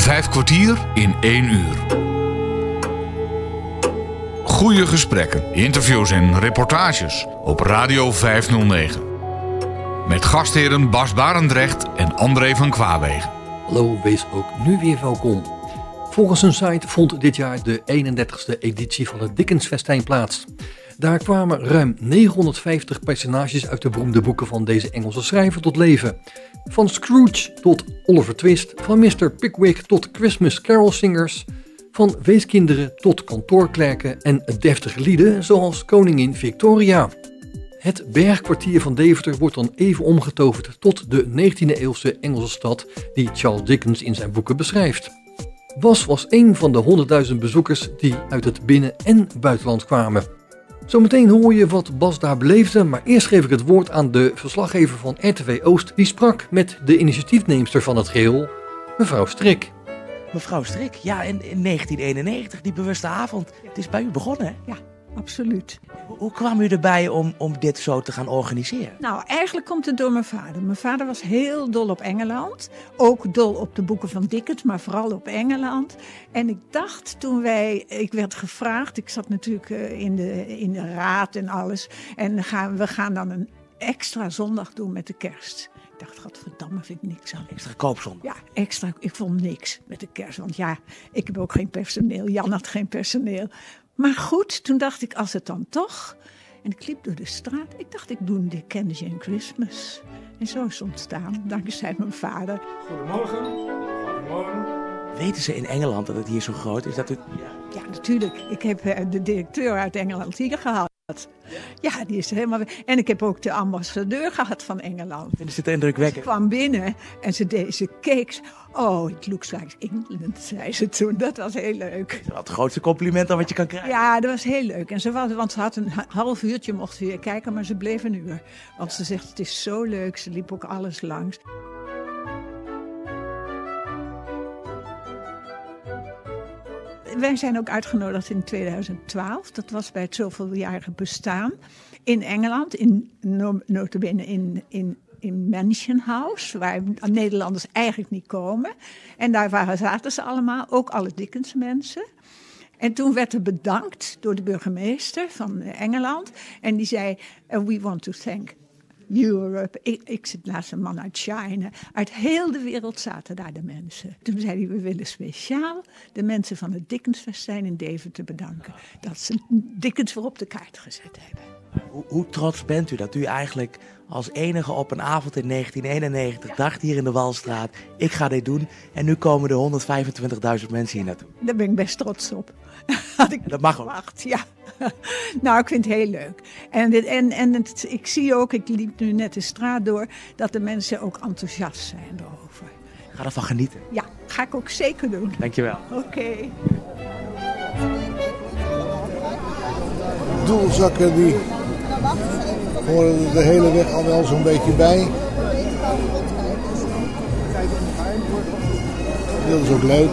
Vijf kwartier in één uur. Goede gesprekken, interviews en reportages op Radio 509. Met gastheren Bas Barendrecht en André van Kwaabegen. Hallo, wees ook nu weer welkom. Volgens een site vond dit jaar de 31ste editie van het Dickensfestijn plaats. Daar kwamen ruim 950 personages uit de beroemde boeken van deze Engelse schrijver tot leven. Van Scrooge tot Oliver Twist, van Mr. Pickwick tot Christmas Carol Singers, van weeskinderen tot kantoorklerken en deftige lieden zoals koningin Victoria. Het bergkwartier van Deventer wordt dan even omgetoverd tot de 19e-eeuwse Engelse stad die Charles Dickens in zijn boeken beschrijft. Bas was een van de 100.000 bezoekers die uit het binnen- en buitenland kwamen. Zometeen hoor je wat Bas daar beleefde, maar eerst geef ik het woord aan de verslaggever van RTV Oost, die sprak met de initiatiefneemster van het geheel, mevrouw Strik. Mevrouw Strik, ja, in, in 1991, die bewuste avond. Het is bij u begonnen, hè? Ja, absoluut. Hoe, kwam u erbij om, om dit zo te gaan organiseren? Nou, eigenlijk komt het door mijn vader. Mijn vader was heel dol op Engeland. Ook dol op de boeken van Dickens, maar vooral op Engeland. En ik dacht toen wij, ik werd gevraagd, ik zat natuurlijk eh, in de, in de raad en alles. En gaan, we gaan dan een extra zondag doen met de kerst. Ik dacht, godverdamme, vind ik niks aan. Extra koopzondag. Ja, extra. Ik vond niks met de kerst. Want ja, ik heb ook geen personeel. Jan had geen personeel. Maar goed, toen dacht ik, als het dan toch. En ik liep door de straat. Ik dacht, ik doe een Dickensian Christmas. En zo is het ontstaan, dankzij mijn vader. Goedemorgen. Goedemorgen. Weten ze in Engeland dat het hier zo groot is? Dat u... Ja, natuurlijk. Ik heb eh, de directeur uit Engeland hier gehad. Ja, die is helemaal. En ik heb ook de ambassadeur gehad van Engeland. Vinden ze het Ze indrukwekkend? kwam binnen en ze, deed, ze keek. Oh, it looks like England, zei ze toen. Dat was heel leuk. Dat is het grootste compliment dan wat je kan krijgen. Ja, dat was heel leuk. En ze was, want ze had een ha- half uurtje mocht weer kijken, maar ze bleef een uur. Want ze zegt, het is zo leuk. Ze liep ook alles langs. Wij zijn ook uitgenodigd in 2012. Dat was bij het zoveeljarige bestaan in Engeland, in no- notabene in, in, in Mansion House, waar Nederlanders eigenlijk niet komen. En daar waren, zaten ze allemaal, ook alle Dickens mensen. En toen werd er bedankt door de burgemeester van Engeland. En die zei, "Uh, we want to thank Europe. Ik, ik zit naast een man uit China. Uit heel de wereld zaten daar de mensen. Toen zei hij, we willen speciaal de mensen van het Dickensfestijn in Deventer bedanken. Dat ze Dickens weer op de kaart gezet hebben. Hoe, hoe trots bent u dat u eigenlijk als enige op een avond in 1991 dacht hier in de Walstraat, ik ga dit doen. En nu komen er 125.000 mensen hier naartoe. Daar ben ik best trots op. Had ik Dat mag ook. verwacht, ja. nou, ik vind het heel leuk. En, dit, en, en het, ik zie ook, ik liep nu net de straat door, dat de mensen ook enthousiast zijn erover. Ga ervan genieten. Ja, ga ik ook zeker doen. Dankjewel. Oké. doelzakken die horen er de hele weg al wel zo'n beetje bij. Dat is ook leuk.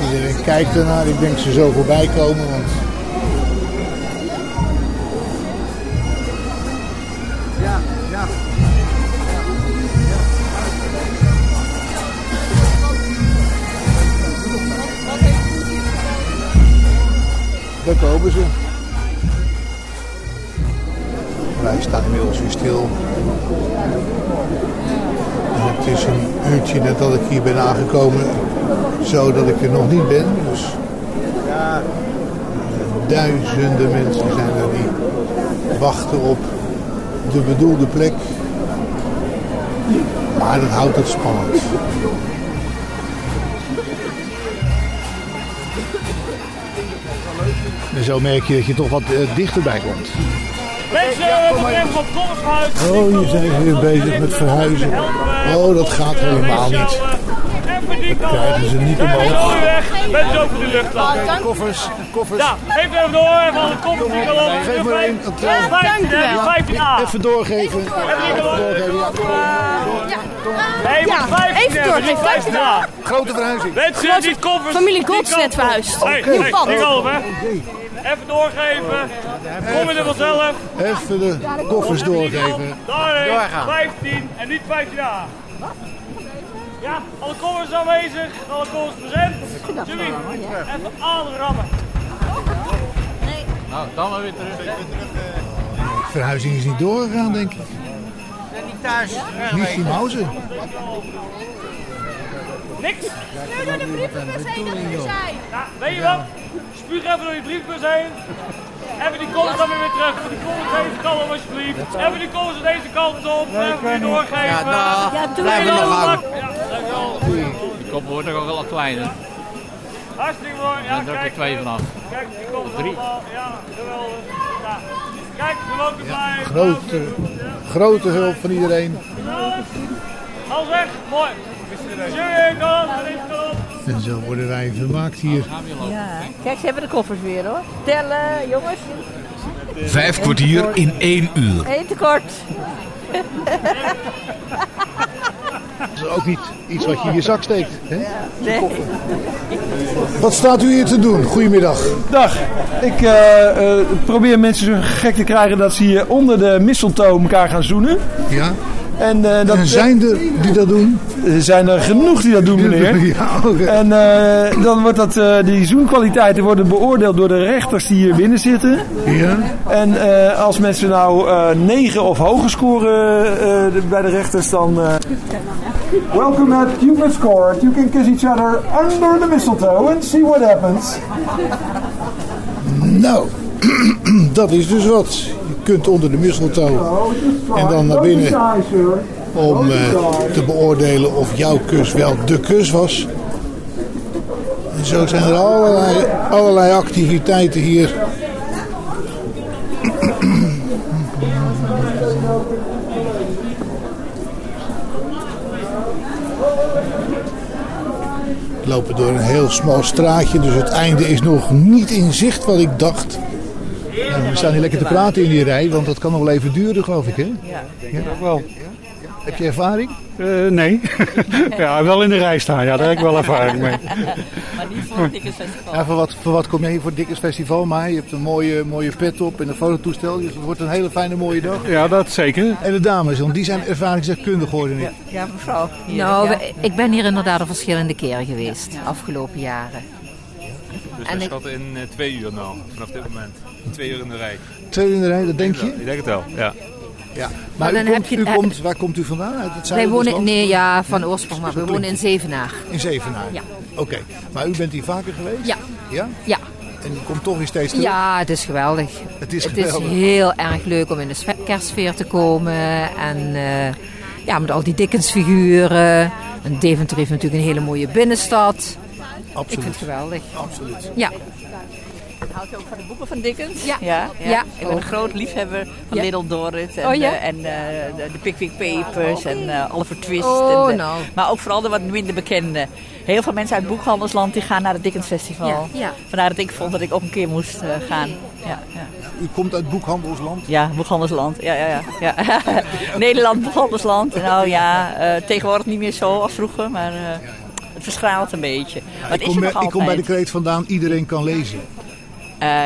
Iedereen kijkt ernaar. Ik denk ze zo voorbij komen. Want daar komen ze. Wij staan inmiddels weer stil. En het is een uurtje nadat ik hier ben aangekomen, zo dat ik er nog niet ben. Dus ja, duizenden mensen zijn er die wachten op de bedoelde plek. Maar dat houdt het spannend. En zo merk je dat je toch wat eh, dichterbij komt. Mensen, op Koolshuis. Oh, hier zijn weer bezig met verhuizen. Oh, dat gaat helemaal niet. Krijgen ze niet omhoog. zo weg. Met zo voor de lucht laten. Koffers, koffers. Ja, geef even door. Even alle koffers die al op. Geef maar één. een klein- 15, hè, die 15a. Even doorgeven. Even doorgeven, ja. Nee, je moet 15 even doorgeven, 15a. Grote verhuizing. Mensen, die koffers. Familie Gods net verhuisd. Hey, hey, over. Even doorgeven. Kom er vanzelf. Even de koffers doorgeven. Daarheen. 15 en niet 15a. Ja, alle koffers aanwezig, alle koffers present. Jimmy, even alle rammen. Nou, dan maar weer terug. De verhuizing is niet doorgegaan, denk ik. niet thuis. Niet die Mauzen. Niks. Nu door de brievenbus heen dat we er zijn. Ja, weet je wat? Spuug even door die briefbus heen. Even die koffers dan weer terug. Even die koffers deze kant op alsjeblieft. Even die koffers deze kant op. Even weer doorgeven. Ja, doe Blijf er maar. nog hangen. Ja, dankjewel. Die kop wordt ook wel kleiner. Hartstikke mooi. Ja, Er zijn er kijk. ook twee vanaf. Kijk, die Drie. allemaal. Ja, geweldig. Ja. Kijk, we mogen erbij. Grote, grote hulp van iedereen. Alles weg. Mooi. En zo worden wij vermaakt hier. Ja. Kijk, ze hebben de koffers weer hoor. Tellen, jongens. Vijf kwartier in één uur. Eén tekort. Dat is ook niet iets wat je in je zak steekt. Hè? Nee. Wat staat u hier te doen? Goedemiddag. Dag. Ik eh, eh, probeer mensen zo gek te krijgen dat ze hier onder de mistletoe elkaar gaan zoenen. Ja. En eh, dat Er zijn er die dat doen. er zijn er genoeg die dat doen, meneer. Ja, oké. En eh, dan wordt dat, eh, die zoenkwaliteiten worden beoordeeld door de rechters die hier binnen zitten. Ja. En eh, als mensen nou eh 9 of hoger scoren eh, bij de rechters, dan... Welcome at Cupid's Court. You can kiss each other under the mistletoe and see what happens. Nou, dat is dus wat. Je kunt onder de mistletoe en dan naar binnen om eh, te beoordelen of jouw kus wel de kus was. En zo zijn er allerlei, allerlei activiteiten hier. Lopen door een heel smal straatje, dus het einde is nog niet in zicht wat ik dacht. We staan hier lekker te praten in die rij, want dat kan nog wel even duren, geloof ik, hè? Ja, wel. Heb je ervaring? Eh, nee. ja, wel in de rij staan. Ja, daar heb ik wel ervaring mee. Maar niet voor het Dickersfestival. Ja, voor, wat, voor wat kom jij hier voor het Dikkers Festival? Maar je hebt een mooie, mooie pet op en een fototoestel, dus het wordt een hele fijne mooie dag. Ja, dat zeker. En de dames, want die zijn ervaringsdeskundig geworden. Ja. Ja, mevrouw. Hier, Nou, ja. ik ben hier inderdaad al verschillende keren geweest, de afgelopen jaren. Dus En schatten in eh, twee uur nou, vanaf dit moment. Twee uur in de rij. Twee uur in de rij, dat denk je? Ik denk het wel, ja. Ja. Maar Maar u dan komt, heb je- u komt, waar komt u vandaan? Uit het Wij wonen, nee, ja, van oorsprong, maar we wonen in Zevenaar. In Zevenaar? Ja. Oké, maar u bent hier vaker geweest? Ja. Ja? Ja. En u komt toch weer steeds terug? Ja, het is geweldig. Het is het geweldig. is heel erg leuk om in de sfe- kerstsfeer te komen. En eh, ja, met al die Dickens-figuren. En Deventer heeft natuurlijk een hele mooie binnenstad. Absoluut. Ik vind het geweldig. Absoluut. Ja. Houdt u ook van de boeken van Dickens? Ja. ja, Ja, Ik ben een groot liefhebber van Ja. Little Dorrit en, Oh, ja? eh, en eh, de, de Pickwick Papers en eh Oliver Twist. Oh, en de- nou. Maar ook vooral de wat minder bekende. Heel veel mensen uit Boekhandelsland die gaan naar het Dickens Festival. Ja, ja. Vandaar dat ik vond dat ik ook een keer moest eh, gaan. Ja, ja. U komt uit Boekhandelsland? Ja, Boekhandelsland. Ja, ja, ja. ja. Nederland, Boekhandelsland. Nou ja, eh, tegenwoordig niet meer zo als vroeger, maar eh, het verschraalt een beetje. Maar ik, is kom, bij- ik kom bij de kreet vandaan, iedereen kan lezen. Eh,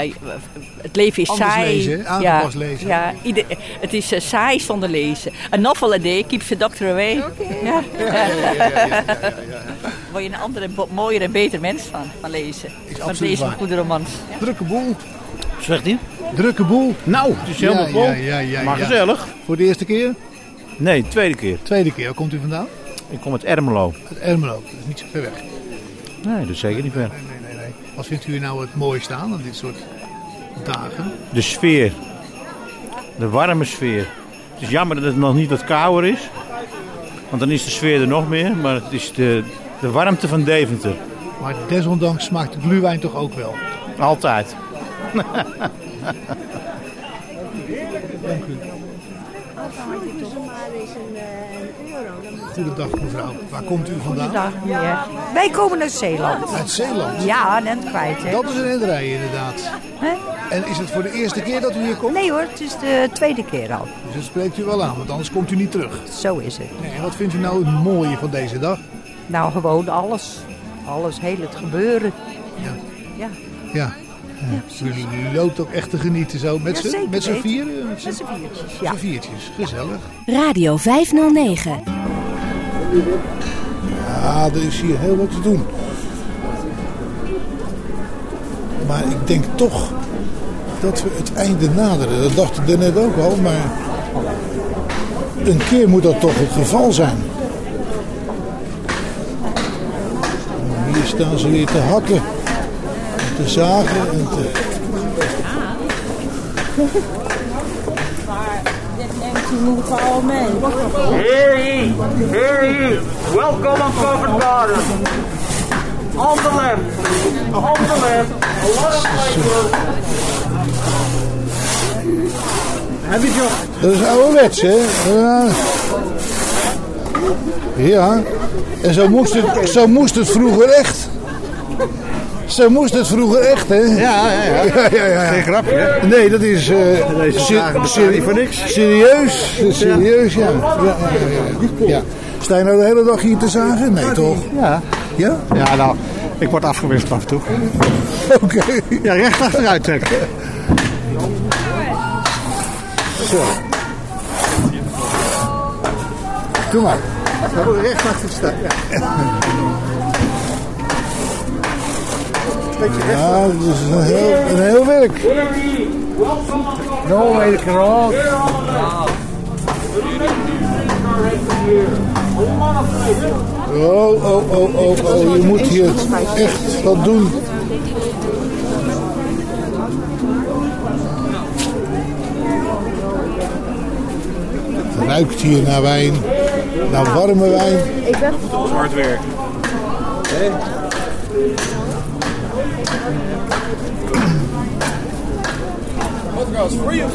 het leven is Anders saai. lezen? Aangepast lezen. Ja, ieder, het is eh, saai zonder lezen. A novel a day keeps the doctor away. Ja. Ja, ja, ja, ja, ja, ja, ja. Word je een andere, mooier en beter mens van, van lezen. Van absoluut lezen van waar. goede romans. Drukke boel. Zegt hij? Drukke boel. Nou, het is helemaal vol. Ja, ja, ja, maar ja. gezellig. Voor de eerste keer? Nee, tweede keer. Tweede keer. Waar komt u vandaan? Ik kom uit Ermelo. Uit Ermelo. Dat is niet zo ver weg. Nee, dat is zeker niet ver. Wat vindt u nou het mooiste aan, aan dit soort dagen? De sfeer. De warme sfeer. Het is jammer dat het nog niet wat kouder is. Want dan is de sfeer er nog meer. Maar het is de, de warmte van Deventer. Maar desondanks smaakt de gluwijn toch ook wel. Altijd. Dank u. Goedendag mevrouw. Waar komt u vandaan? Goedendag meneer. Wij komen uit Zeeland. Uit Zeeland? Ja, net kwijt hè. Dat is een renderij inderdaad. Hè? En is het voor de eerste keer dat u hier komt? Nee hoor, het is de tweede keer al. Dus dat spreekt u wel aan, want anders komt u niet terug. Zo is het. Nee, en wat vindt u nou het mooie van deze dag? Nou, gewoon alles. Alles, heel het gebeuren. Ja. Ja. Ja. Ja, u, u loopt ook echt te genieten zo. Met Ja, z'n met z'n weten. vieren? Met z'n viertjes, ja. Met z'n viertjes, gezellig. Radio 509. Ja, er is hier heel wat te doen. Maar ik denk toch dat we het einde naderen. Dat dacht ik er net ook al, maar een keer moet dat toch het geval zijn. Hier staan ze weer te hakken, en te zagen en te... Maar dit neemt u moet al mee. Hear ye, hear ye. Welcome on Covent Garden. On the left, on the left. A lot of. Heb je Dat is ouderwets, hè? Ja. Ja. En zo moest het, zo moest het vroeger echt. Zo moest het vroeger echt, hè? Ja, ja, ja. ja, ja, ja. Geen grapje, hè? Nee, dat is... eh Deze voor niks. Serieus? Serieus, ja. Ja, ja. Sta je nou de hele dag hier te zagen? Nee, toch? Ja. Ja? Ja, nou, ik word afgewisseld af en toe. Oké. Ja, recht achteruit trekken. Zo. Doe maar. Recht achter staan. Ja. Ja, dat is een heel, een heel werk. No way to cross. Oh, oh, oh, oh, oh, je moet hier echt wat doen. Het ruikt hier naar wijn, naar warme wijn. Ik ben Hard free of.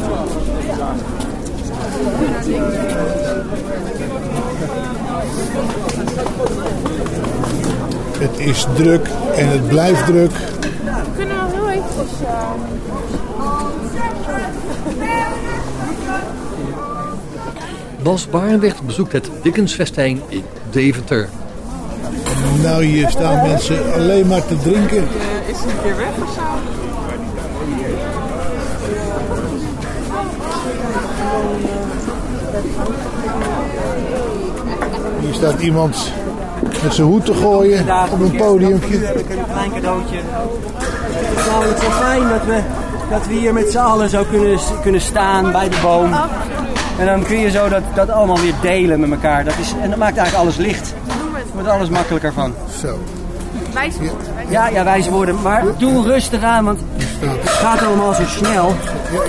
Het is druk en het blijft druk. kunnen we heel eventjes... Bas Barendrecht bezoekt het Dickensfestijn in Deventer. Nou, hier staan mensen alleen maar te drinken. Is hij een keer weg of zo? Hier staat iemand met zijn hoed te gooien op een podiumpje. Een klein cadeautje. Het is namelijk zo fijn dat we, dat we hier met z'n allen zo kunnen, kunnen staan bij de boom. En dan kun je zo dat, dat allemaal weer delen met elkaar. Dat is, en dat maakt eigenlijk alles licht. Er wordt alles makkelijker van. Zo. Wijs Ja, ja, wijze woorden. Maar doe rustig aan, want het gaat allemaal zo snel.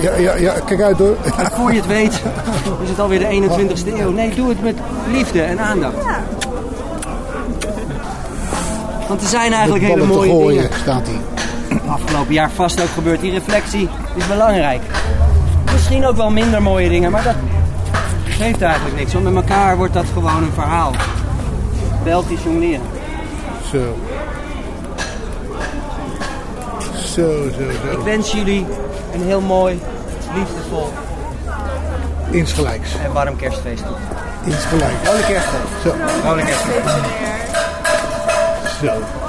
Ja, ja, ja, kijk uit hoor. En voor je het weet is het alweer de 21ste eeuw. Nee, doe het met liefde en aandacht. Want er zijn eigenlijk hele mooie gooien, dingen. staat hij. Afgelopen jaar vast ook gebeurd. Die reflectie is belangrijk. Misschien ook wel minder mooie dingen, maar dat geeft eigenlijk niks. Want met elkaar wordt dat gewoon een verhaal. Belgisch jongleren. Zo. Zo, zo, Ik wens jullie een heel mooi, liefdevol Insgelijks. en warm kerstfeest toe. Insgelijks. Vrolijk kerstfeest. Zo. Kerstfeest. Zo.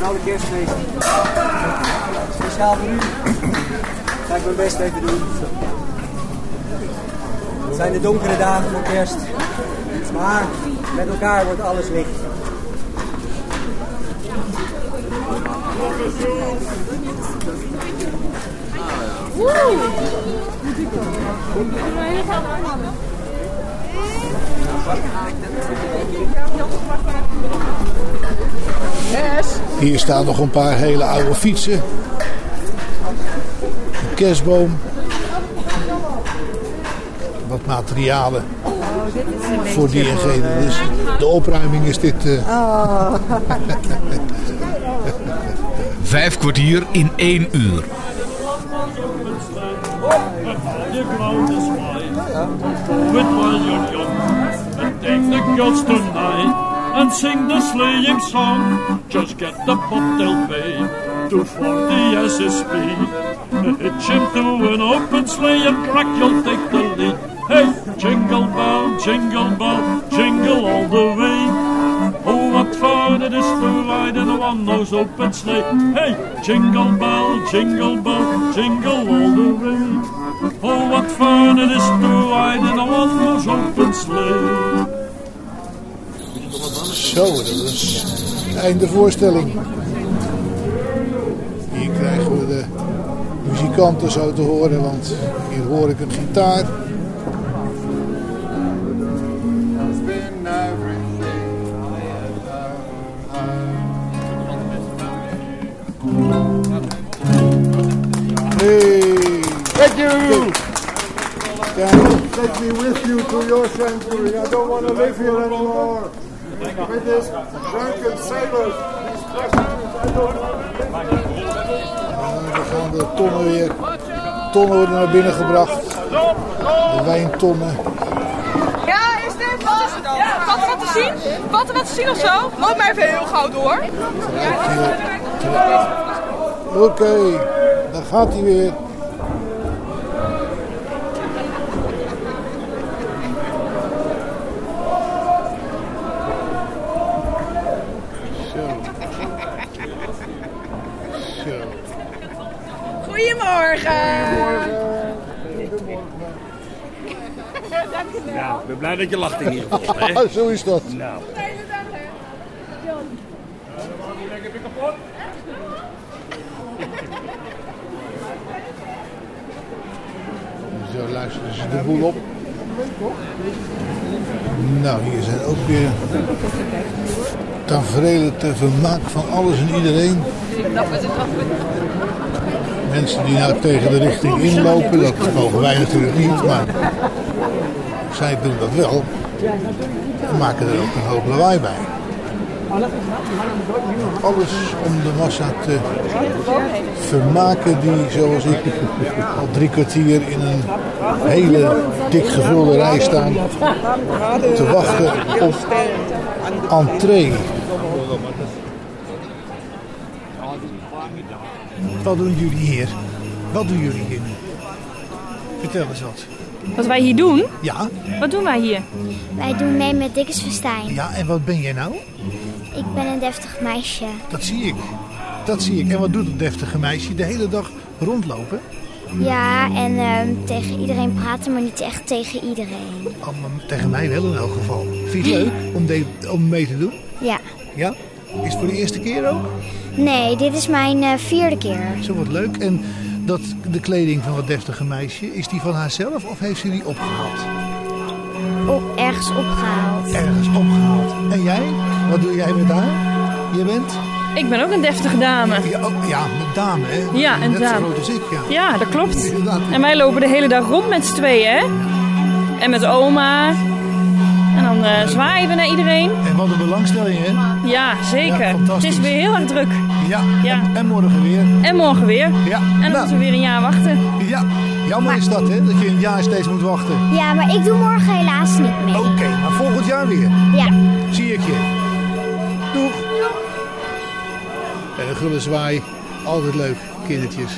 Vrolijk kerstfeest. Speciaal voor u. Ga ik mijn best even doen. Het zijn de donkere dagen van kerst. Maar met elkaar wordt alles licht. Hier staan nog een paar hele oude fietsen. Een kerstboom. Wat materialen voor die en gene. Dus de opruiming is dit. eh, Vijf kwartier in één uur. With and take the tonight, and sing the sleighing song. Just get the bobtail bay, to 40 SSP. Hitch him to an open sleigh and crack, you'll take the lead. Hey, jingle bell, jingle bell, jingle all the way. Oh, what fun it is to ride in a one-nose open sleigh. Hey, jingle bell, jingle bell, jingle all the way. Oh, what fun it is to ride in a one-nose open sleigh. Zo, dat is einde voorstelling. Hier krijgen we de muzikanten zo te horen, want hier hoor ik een gitaar. Hey. Thank you. Kijk. Take me with you to your sanctuary. I don't want to live here anymore. With this drunken sailors, dan gaan de tonnen weer. Tonnen worden naar binnen gebracht. De wijntonnen. Ja, is dit? Wat wat wat te zien? Wat er wat te zien of zo? Loop maar even heel gauw door. Oké, daar gaat hij weer. Zo. Zo. Goedemorgen. Nou, ik ben blij dat je lacht in ieder geval. Hè? Zo is dat. Nou. Zo luisteren ze de boel op. Nou, hier zijn ook weer tafereelen ter vermaak van alles en iedereen. Mensen die nou tegen de richting inlopen, dat mogen wij natuurlijk niet, maar zij doen dat wel. En maken er ook een hoop lawaai bij. Alles om de massa te vermaken die, zoals ik, al drie kwartier in een hele dik gevulde rij staan te wachten op entree. Wat doen jullie hier? Wat doen jullie hier nu? Vertel eens wat. Wat wij hier doen? Ja? Wat doen wij hier? Wij doen mee met Dikkes Festijn. Ja, en wat ben jij nou? Ik ben een deftig meisje. Dat zie ik. Dat zie ik. En wat doet dat deftige meisje? De hele dag rondlopen? Ja, en ehm, tegen iedereen praten, maar niet echt tegen iedereen. Oh, maar tegen mij wel in elk geval. Vind je het leuk om, de- om mee te doen? Ja. Ja? Is het voor de eerste keer ook? Nee, dit is mijn eh, vierde keer. Zo wat leuk. En dat, de kleding van dat deftige meisje, is die van haarzelf of heeft ze die opgehaald? Op, ergens opgehaald. Ergens opgehaald. En jij? Wat doe jij met haar? Je bent? Ik ben ook een deftige dame. Ja, ook, ja met dame, hè? Ja, een Net zo dame. groot als ik, ja. Ja, dat klopt. Inderdaad. En wij lopen de hele dag rond met z'n tweeën, hè? En met oma. En dan eh, zwaaien we naar iedereen. En wat een belangstelling, hè? Ja, zeker. Ja, het is weer heel erg druk. Ja, ja. En, en morgen weer. En morgen weer. Ja. En dan Nou. moeten we weer een jaar wachten. Ja, jammer is dat, hè? Dat je een jaar steeds moet wachten. Ja, maar ik doe morgen helaas niet mee. Oké, maar volgend jaar weer. Ja. Zie ik je. Doeg. En een gulle zwaai. Altijd leuk, kindertjes.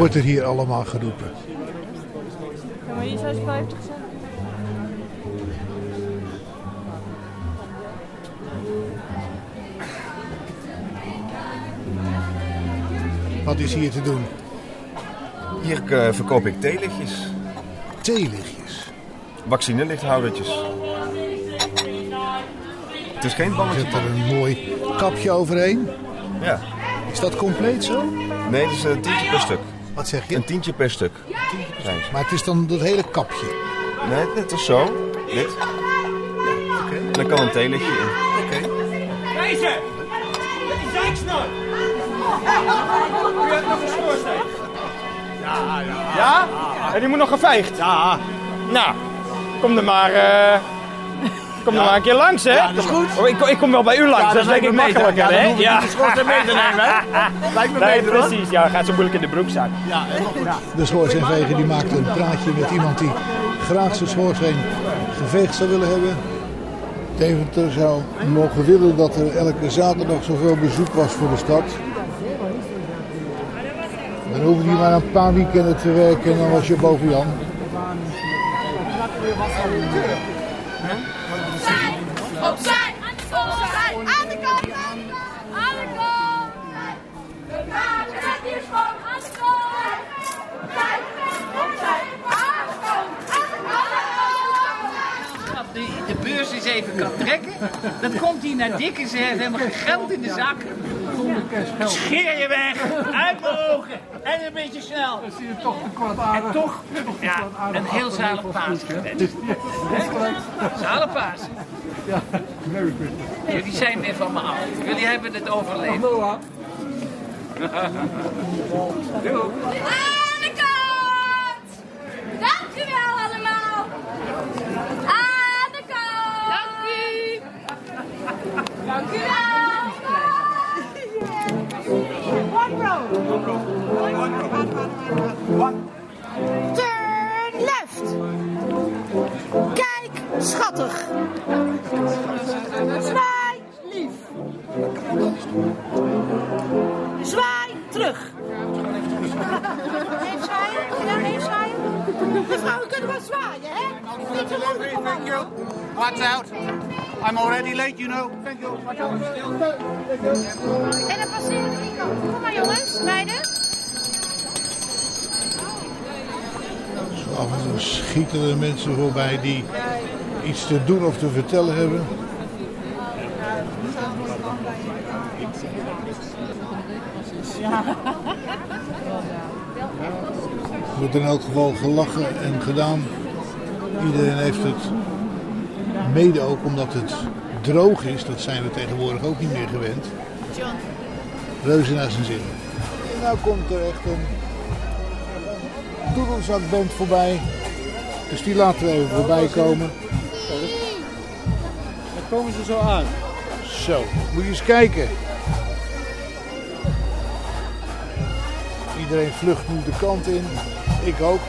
Wordt er hier allemaal geroepen? Ja, maar hier zijn ze 50 cent. Wat is hier te doen? Hier eh, verkoop ik theelichtjes. Theelichtjes? Vaccinelichthoudertjes. Het is geen Je balletje. zet er een mooi kapje overheen. Ja. Is dat compleet zo? Nee, dat is een tientje per stuk. Wat zeg je? Een tientje per stuk. Maar het is dan dat hele kapje. Nee, dit is zo. Dit. En dan kan een theelichtje in. Wezen! Met die zeiksnor! U hebt nog een schoorsteen. Ja, ja. Ja? En die moet nog geveegd? Ja. Nou, kom er maar, eh kom er maar een keer langs, hè? Ja, dat is goed. Oh, ik, ik kom wel bij u langs, Ja, dat is denk ik makkelijker, Ja, hè? hoef de schoorsteen mee te nemen, hè? Lijkt me nee, beter, hoor. precies. Ja, gaat zo moeilijk in de broekzak. Ja, helemaal goed. De schoorsteenveger die maakt een praatje met iemand die graag zijn schoorsteen geveegd zou willen hebben. Deventer zou mogen willen dat er elke zaterdag zoveel bezoek was voor de stad. Dan hoefde je maar een paar weekenden te werken en dan was je boven Jan. Opzij! Opzij! Aan de kant! Aan de kant! Zet hier schoon! Aan de kant! Opzij! Opzij! Aan de kant! Aan de kant! de, de beurs eens even kan trekken. Dan komt hij naar Dick en ze heeft helemaal geen geld in de zak. Scheer je weg, uit mijn ogen en een beetje snel. Dan zie je toch een kwart En toch, ja, een heel zalig paas. Zalig paas. Ja, Merry Christmas. Jullie zijn weer van me af. Jullie hebben het overleefd. Doei. Aan de kant! Dank u wel allemaal! Aan de kant! Dank u! Dank u wel! One row! I'm already late, you know. Thank you. En dan passeren we die kant. Kom maar jongens, meiden. Af en toe schieten er mensen voorbij die iets te doen of te vertellen hebben. Er wordt in elk geval gelachen en gedaan. Iedereen heeft het mede ook omdat het droog is. Dat zijn we tegenwoordig ook niet meer gewend. Reuze naar zijn zin. En nou komt er echt een doedelzakband voorbij. Dus die laten we even voorbij komen. Dan komen ze zo aan. Zo, moet je eens kijken. Iedereen vlucht nu de kant in. Ik ook.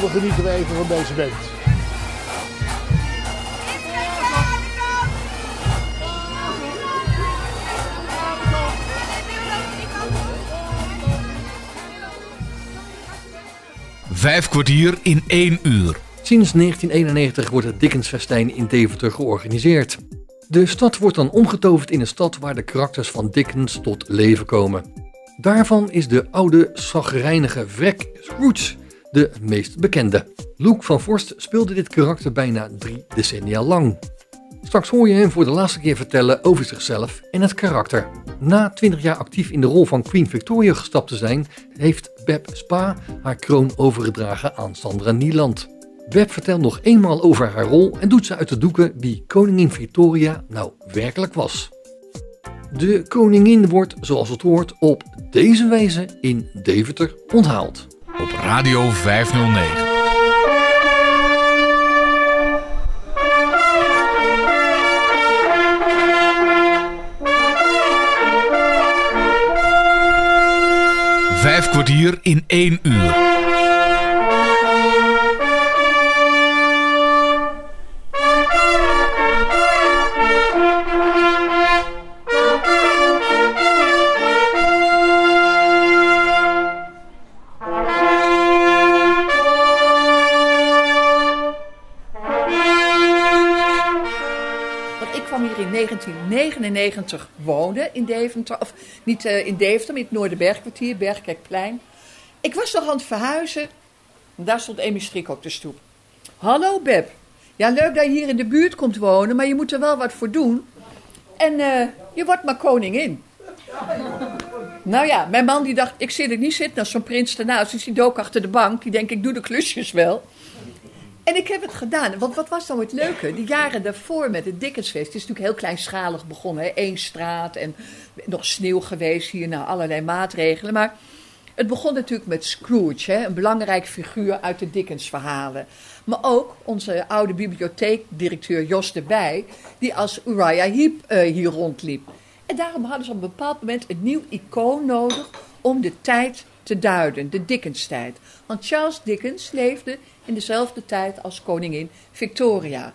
We genieten we even van deze band. Vijf kwartier in één uur. Sinds 1991 wordt het Dickensfestijn in Deventer georganiseerd. De stad wordt dan omgetoverd in een stad waar de karakters van Dickens tot leven komen. Daarvan is de oude, zagrijnige vrek Scrooge de meest bekende. Luke van Vorst speelde dit karakter bijna drie decennia lang. Straks hoor je hem voor de laatste keer vertellen over zichzelf en het karakter. Na 20 jaar actief in de rol van Queen Victoria gestapt te zijn, heeft Beb Spa haar kroon overgedragen aan Sandra Nieland. Beb vertelt nog eenmaal over haar rol en doet ze uit de doeken wie koningin Victoria nou werkelijk was. De koningin wordt, zoals het hoort, op deze wijze in Deventer onthaald. Op Radio 509. Vijf kwartier in één uur. Woonde in Deventer. Of niet eh, in Deventer, maar in het Noorderbergkwartier, Bergkerkplein. Ik was nog aan het verhuizen. En daar stond Amy Strik op de stoep. Hallo Beb. Ja, leuk dat je hier in de buurt komt wonen, maar je moet er wel wat voor doen. En eh, je wordt maar koningin. Nou ja, mijn man die dacht, ik zit er niet zitten als zo'n prins ernaast. Dus die dook achter de bank. Die denkt, ik doe de klusjes wel. En ik heb het gedaan. Want wat was nou het leuke? De jaren daarvoor met het Dickensfeest. Het is natuurlijk heel kleinschalig begonnen. Hè? Eén straat en nog sneeuw geweest hier. Nou, allerlei maatregelen. Maar het begon natuurlijk met Scrooge. Hè? Een belangrijk figuur uit de Dickens-verhalen. Maar ook onze oude bibliotheekdirecteur Jos de Bij. Die als Uriah Heep eh, hier rondliep. En daarom hadden ze op een bepaald moment een nieuw icoon nodig om de tijd te duiden, de Dickens-tijd. Want Charles Dickens leefde in dezelfde tijd als koningin Victoria.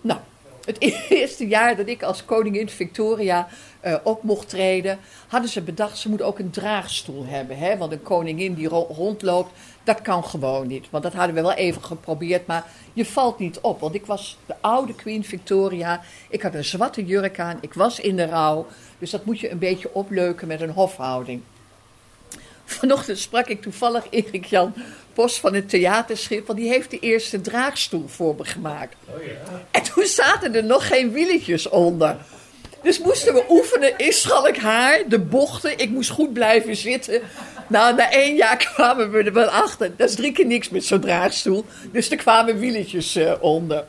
Nou, het eerste jaar dat ik als koningin Victoria eh, op mocht treden, hadden ze bedacht, ze moet ook een draagstoel hebben. Hè? Want een koningin die ro- rondloopt, dat kan gewoon niet. Want dat hadden we wel even geprobeerd, maar je valt niet op. Want ik was de oude Queen Victoria, ik had een zwarte jurk aan, ik was in de rouw. Dus dat moet je een beetje opleuken met een hofhouding. Vanochtend sprak ik toevallig Erik Jan Post van het theaterschip, want die heeft de eerste draagstoel voor me gemaakt. En toen zaten er nog geen wieletjes onder. Dus moesten we oefenen in schalk haar, de bochten. Ik moest goed blijven zitten. Nou, na één jaar kwamen we er wel achter. Dat is drie keer niks met zo'n draagstoel. Dus er kwamen wieletjes eh, onder.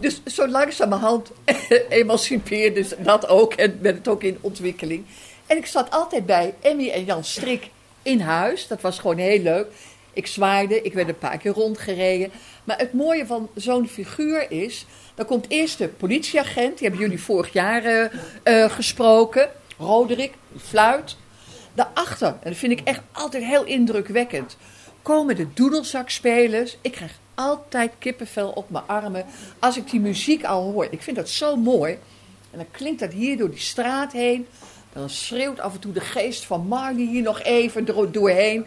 Dus zo langzamerhand emancipeerde dat ook en werd het ook in ontwikkeling. En ik zat altijd bij Emmy en Jan Strik in huis. Dat was gewoon heel leuk. Ik zwaaide, ik werd een paar keer rondgereden. Maar het mooie van zo'n figuur is... dan komt eerst de politieagent, die hebben jullie vorig jaar eh, gesproken. Roderick, fluit. Daarachter, en dat vind ik echt altijd heel indrukwekkend... komen de doedelzakspelers. Ik krijg altijd kippenvel op mijn armen als ik die muziek al hoor. Ik vind dat zo mooi. En dan klinkt dat hier door die straat heen. Dan schreeuwt af en toe de geest van Marley hier nog even door- doorheen.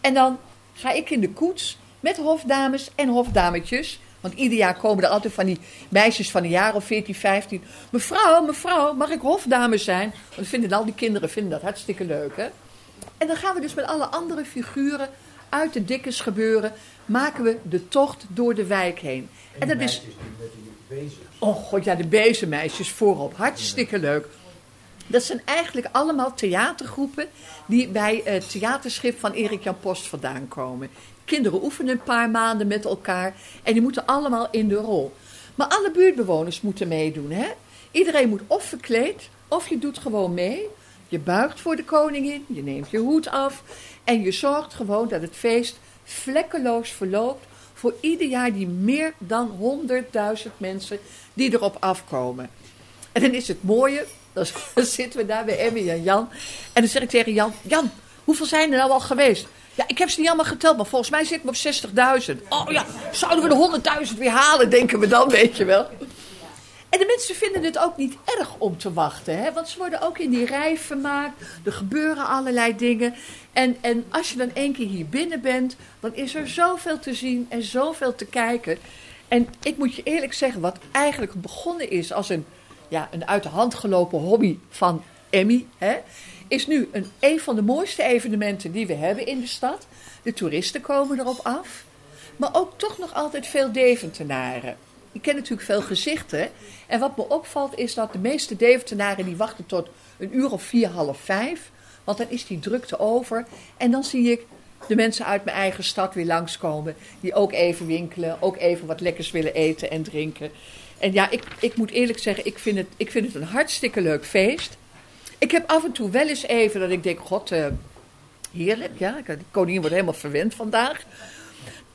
En dan ga ik in de koets met hofdames en hofdametjes. Want ieder jaar komen er altijd van die meisjes van een jaar of 14, 15. Mevrouw, mevrouw, mag ik hofdame zijn? Want vinden al die kinderen vinden dat hartstikke leuk, hè? En dan gaan we dus met alle andere figuren uit de dikkes gebeuren, maken we de tocht door de wijk heen. En, dat is. Oh god, ja, de bezenmeisjes voorop. Hartstikke leuk. Dat zijn eigenlijk allemaal theatergroepen die bij het theaterschip van Erik Jan Post vandaan komen. Kinderen oefenen een paar maanden met elkaar en die moeten allemaal in de rol. Maar alle buurtbewoners moeten meedoen. Hè? Iedereen moet of verkleed of je doet gewoon mee. Je buigt voor de koningin, je neemt je hoed af en je zorgt gewoon dat het feest vlekkeloos verloopt voor ieder jaar die meer dan 100.000 mensen die erop afkomen. En dan is het mooie, dan zitten we daar bij Emmy en Jan. En dan zeg ik tegen Jan, Jan, hoeveel zijn er nou al geweest? Ja, ik heb ze niet allemaal geteld, maar volgens mij zitten we op 60.000. Oh ja, zouden we de 100.000 weer halen, denken we dan, weet je wel. En de mensen vinden het ook niet erg om te wachten, hè? want ze worden ook in die rij vermaakt. Er gebeuren allerlei dingen. En, en als je dan één keer hier binnen bent, dan is er zoveel te zien en zoveel te kijken. En ik moet je eerlijk zeggen, wat eigenlijk begonnen is als een, ja, een uit de hand gelopen hobby van Emmy, hè, is nu een, een van de mooiste evenementen die we hebben in de stad. De toeristen komen erop af, maar ook toch nog altijd veel Deventenaren. Ik ken natuurlijk veel gezichten. En wat me opvalt is dat de meeste Deventenaren die wachten tot een uur of vier, half vijf. Want dan is die drukte over. En dan zie ik de mensen uit mijn eigen stad weer langskomen. Die ook even winkelen, ook even wat lekkers willen eten en drinken. En ja, ik, ik moet eerlijk zeggen, ik vind, het, ik vind het een hartstikke leuk feest. Ik heb af en toe wel eens even dat ik denk, god, eh, heerlijk. Ja, de koningin wordt helemaal verwend vandaag.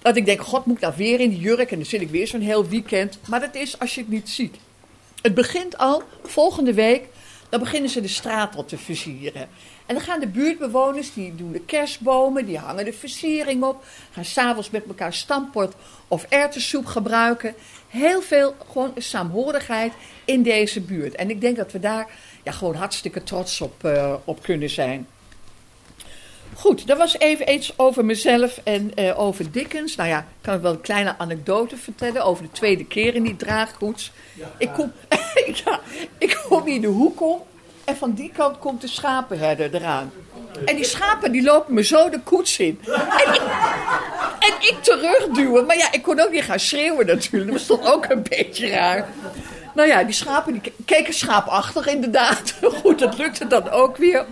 Dat ik denk, god, moet ik nou weer in die jurk en dan zit ik weer zo'n heel weekend. Maar dat is als je het niet ziet. Het begint al volgende week, dan beginnen ze de straat al te versieren. En dan gaan de buurtbewoners, die doen de kerstbomen, die hangen de versiering op. Gaan s'avonds met elkaar stampot of erwtensoep gebruiken. Heel veel gewoon saamhorigheid in deze buurt. En ik denk dat we daar ja, gewoon hartstikke trots op, eh, op kunnen zijn. Goed, dat was even iets over mezelf en eh, over Dickens. Nou ja, ik kan wel een kleine anekdote vertellen over de tweede keer in die draagkoets. ik, kom, ja, ik kom in de hoek om en van die kant komt de schapenherder eraan. En die schapen die lopen me zo de koets in. En ik, en ik terugduwen. Maar ja, ik kon ook niet gaan schreeuwen natuurlijk. Dat was toch ook een beetje raar. Nou ja, die schapen die keken schaapachtig inderdaad. Goed, dat lukte dan ook weer.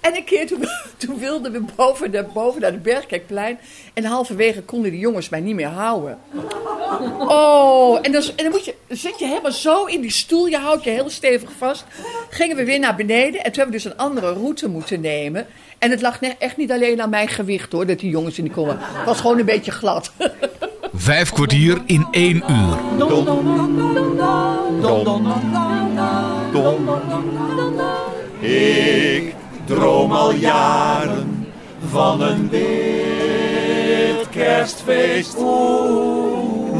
En een keer toen, toen wilden we boven, de, boven naar de Bergkijkplein. En halverwege konden die jongens mij niet meer houden. Oh, en dan, en dan, moet je, dan zit je helemaal zo in die stoel. Je houdt je heel stevig vast. Gingen we weer naar beneden. En toen hebben we dus een andere route moeten nemen. En het lag echt niet alleen aan mijn gewicht hoor, dat die jongens in die konden. Het was gewoon een beetje glad. Vijf kwartier in één uur. Ik droom al jaren van een wit kerstfeest.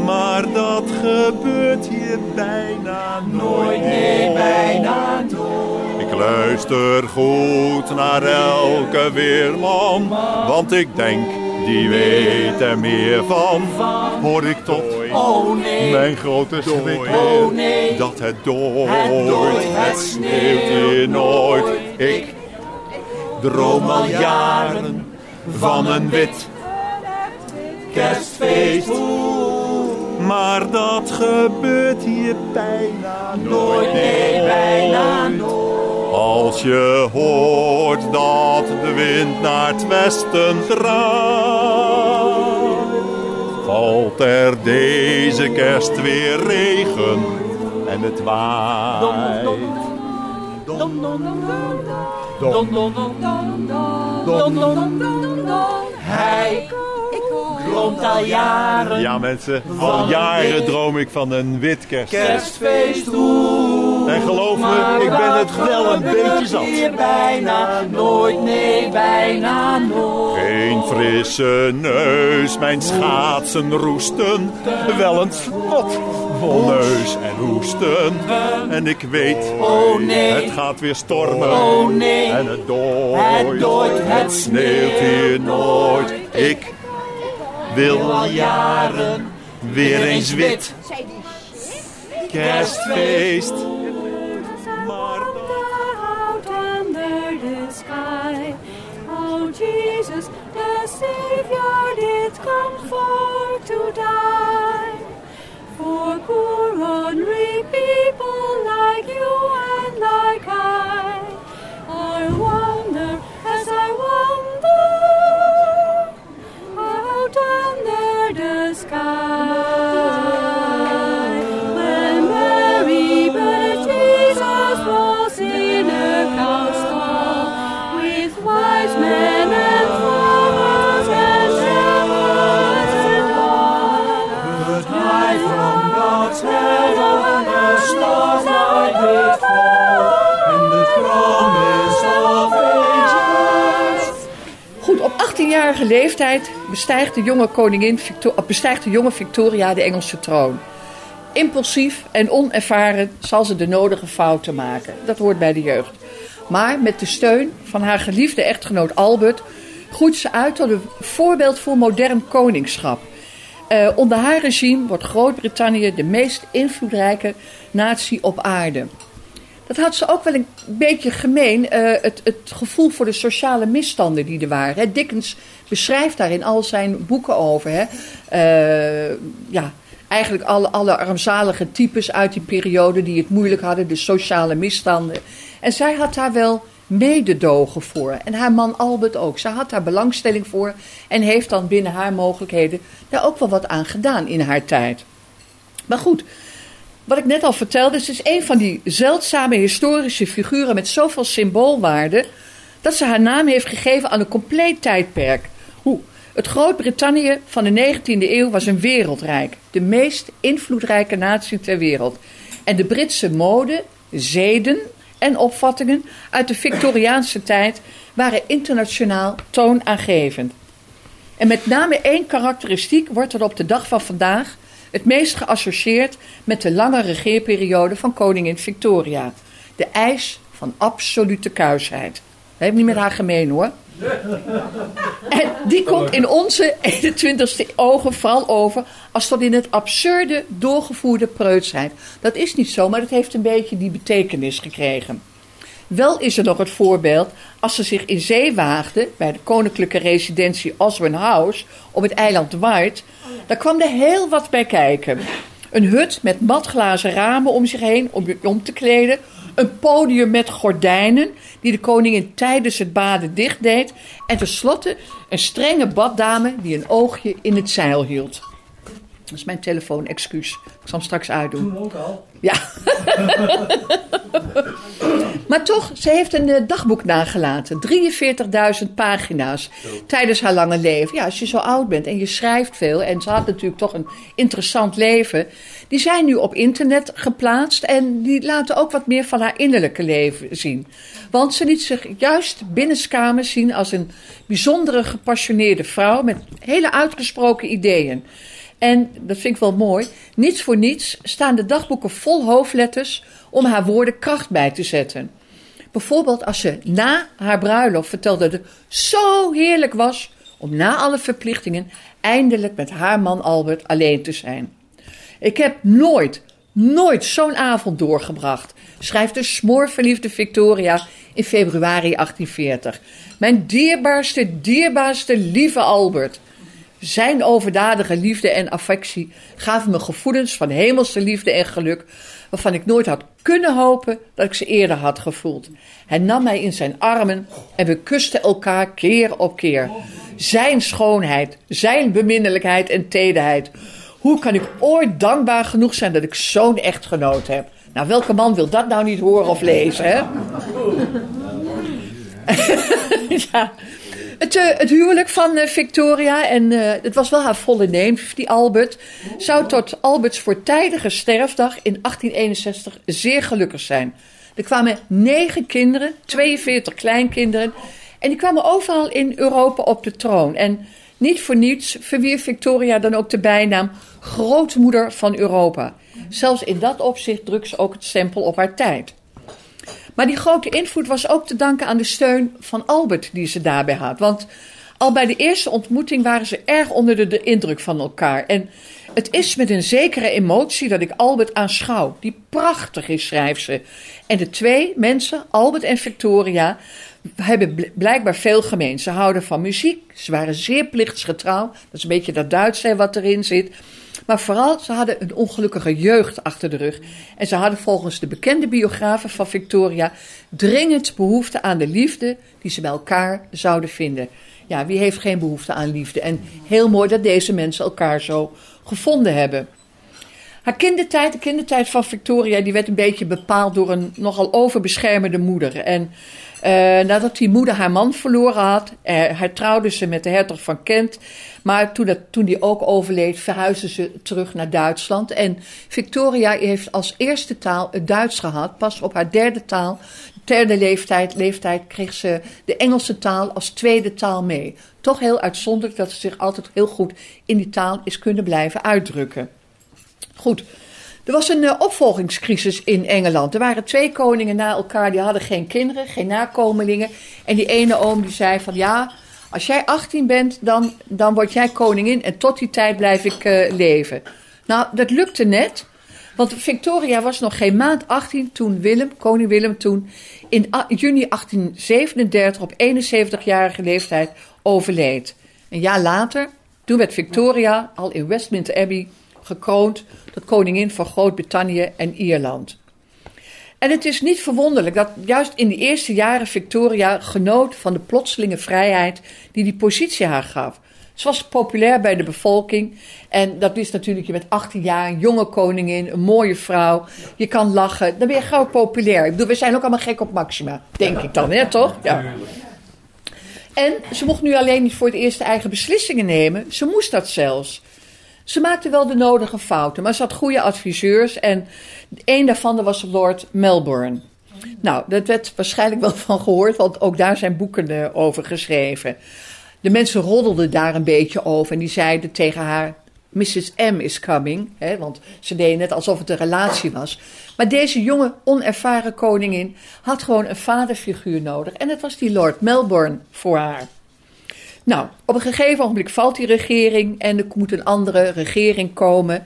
Maar dat gebeurt hier bijna nooit. Nee, bijna nooit. Ik luister goed naar elke weerman, want ik denk, die weet er meer van. Hoor ik tot Oh, nee. mijn grote schrik Oh, nee. dat het dooit, Het dooit, het sneeuwt hier nooit. Ik droom al jaren van een wit kerstfeest. Maar dat gebeurt hier bijna nooit. Nee, bijna nooit. Als je hoort dat de wind naar het westen draait, valt er deze kerst weer regen en het waait. Hij droomt al jaren Ja mensen, al jaren droom ik van een wit kerstfeest. kerstfeest. Oeh, En geloof me, ik ben het wel een beetje zat. Hier bijna nooit, nee, bijna nooit. Geen frisse neus, mijn schaatsen roesten. Wel een slot vol neus en hoesten. En ik weet, Oh, nee. het gaat weer stormen. Oh, nee. En het dooit, Het dooit, het sneeuwt hier nooit. Ik wil al jaren weer eens wit. Kerstfeest. Out under the sky. Oh, Jesus, the Savior did come for to die. For poor bestijgt de jonge koningin of bestijgt de jonge Victoria de Engelse troon. Impulsief en onervaren zal ze de nodige fouten maken. Dat hoort bij de jeugd. Maar met de steun van haar geliefde echtgenoot Albert groeit ze uit tot een voorbeeld voor modern koningschap. Eh, onder haar regime wordt Groot-Brittannië de meest invloedrijke natie op aarde. Dat had ze ook wel een beetje gemeen, eh, het, het gevoel voor de sociale misstanden die er waren. Dickens beschrijft daar in al zijn boeken over. Hè. Eh, ja, eigenlijk alle, alle armzalige types uit die periode die het moeilijk hadden, de sociale misstanden. En zij had daar wel mededogen voor. En haar man Albert ook. Zij had daar belangstelling voor en heeft dan binnen haar mogelijkheden daar ook wel wat aan gedaan in haar tijd. Maar goed, wat ik net al vertelde, ze is een van die zeldzame historische figuren met zoveel symboolwaarde, dat ze haar naam heeft gegeven aan een compleet tijdperk. Hoe? Het Groot-Brittannië van de 19e eeuw was een wereldrijk, de meest invloedrijke natie ter wereld. En de Britse mode, zeden en opvattingen uit de Victoriaanse tijd waren internationaal toonaangevend. En met name één karakteristiek wordt er op de dag van vandaag het meest geassocieerd met de lange regeerperiode van koningin Victoria. De eis van absolute kuisheid. Dat heeft niet met haar gemeen hoor. En die komt in onze 21ste ogen vooral over als tot in het absurde doorgevoerde preutsheid. Dat is niet zo, maar het heeft een beetje die betekenis gekregen. Wel is er nog het voorbeeld als ze zich in zee waagden bij de koninklijke residentie Osborne House op het eiland Wight. Daar kwam er heel wat bij kijken. Een hut met matglazen ramen om zich heen om je om te kleden. Een podium met gordijnen die de koningin tijdens het baden dicht deed. En tenslotte een strenge baddame die een oogje in het zeil hield. Dat is mijn telefoon, excuus. Ik zal hem straks uitdoen. ook al. Ja. maar toch, ze heeft een eh, dagboek nagelaten. 43.000 pagina's tijdens haar lange leven. Ja, als je zo oud bent en je schrijft veel... en ze had natuurlijk toch een interessant leven... die zijn nu op internet geplaatst... en die laten ook wat meer van haar innerlijke leven zien. Want ze liet zich juist binnenskamers zien... als een bijzondere gepassioneerde vrouw... met hele uitgesproken ideeën. En dat vind ik wel mooi. Niets voor niets staan de dagboeken vol hoofdletters om haar woorden kracht bij te zetten. Bijvoorbeeld als ze na haar bruiloft vertelde dat het zo heerlijk was om na alle verplichtingen eindelijk met haar man Albert alleen te zijn. Ik heb nooit, nooit zo'n avond doorgebracht, schrijft de smoorverliefde Victoria in februari 1840. Mijn dierbaarste, dierbaarste lieve Albert. Zijn overdadige liefde en affectie gaven me gevoelens van hemelse liefde en geluk, waarvan ik nooit had kunnen hopen dat ik ze eerder had gevoeld. Hij nam mij in zijn armen en we kusten elkaar keer op keer. Zijn schoonheid, zijn beminnelijkheid en tederheid. Hoe kan ik ooit dankbaar genoeg zijn dat ik zo'n echtgenoot heb? Nou, welke man wil dat nou niet horen of lezen, hè? ja. Het, eh, het huwelijk van eh, Victoria, en eh, het was wel haar volle neem, die Albert, zou tot Alberts voortijdige sterfdag in 1861 zeer gelukkig zijn. Er kwamen negen kinderen, 42 kleinkinderen, en die kwamen overal in Europa op de troon. En niet voor niets verwierf Victoria dan ook de bijnaam grootmoeder van Europa. Zelfs in dat opzicht drukt ze ook het stempel op haar tijd. Maar die grote invloed was ook te danken aan de steun van Albert die ze daarbij had. Want al bij de eerste ontmoeting waren ze erg onder de, indruk van elkaar. En het is met een zekere emotie dat ik Albert aanschouw. Die prachtig is, schrijft ze. En de twee mensen, Albert en Victoria, hebben bl- blijkbaar veel gemeen. Ze houden van muziek, ze waren zeer plichtsgetrouw. Dat is een beetje dat Duits wat erin zit. Maar vooral, ze hadden een ongelukkige jeugd achter de rug. En ze hadden volgens de bekende biografen van Victoria dringend behoefte aan de liefde die ze bij elkaar zouden vinden. Ja, wie heeft geen behoefte aan liefde? En heel mooi dat deze mensen elkaar zo gevonden hebben. Haar kindertijd, de kindertijd van Victoria, die werd een beetje bepaald door een nogal overbeschermende moeder. En eh, nadat die moeder haar man verloren had, hertrouwde ze met de hertog van Kent. Maar toen, dat, toen die ook overleed, verhuisde ze terug naar Duitsland. En Victoria heeft als eerste taal het Duits gehad. Pas op haar derde taal, derde leeftijd, leeftijd kreeg ze de Engelse taal als tweede taal mee. Toch heel uitzonderlijk dat ze zich altijd heel goed in die taal is kunnen blijven uitdrukken. Goed. Er was een uh, opvolgingscrisis in Engeland. Er waren twee koningen na elkaar, die hadden geen kinderen, geen nakomelingen. En die ene oom die zei van ja, als jij 18 bent, dan, dan word jij koningin en tot die tijd blijf ik uh, leven. Nou, dat lukte net. Want Victoria was nog geen maand 18 toen Willem, koning Willem toen, in juni 1837 op 71-jarige leeftijd overleed. Een jaar later, toen werd Victoria al in Westminster Abbey gekroond tot koningin van Groot-Brittannië en Ierland. En het is niet verwonderlijk dat juist in de eerste jaren Victoria genoot van de plotselinge vrijheid die die positie haar gaf. Ze was populair bij de bevolking en dat is natuurlijk, je bent 18 jaar, jonge koningin, een mooie vrouw, je kan lachen, dan ben je gauw populair. Ik bedoel, we zijn ook allemaal gek op Maxima, denk ik dan, hè, toch? Ja. En ze mocht nu alleen niet voor het eerst eigen beslissingen nemen, ze moest dat zelfs. Ze maakte wel de nodige fouten, maar ze had goede adviseurs. En een daarvan was Lord Melbourne. Nou, dat werd waarschijnlijk wel van gehoord, want ook daar zijn boeken uh, over geschreven. De mensen roddelden daar een beetje over en die zeiden tegen haar: Mrs. M is coming. Hè, want ze deden net alsof het een relatie was. Maar deze jonge, onervaren koningin had gewoon een vaderfiguur nodig. En het was die Lord Melbourne voor haar. Nou, op een gegeven ogenblik valt die regering en er moet een andere regering komen.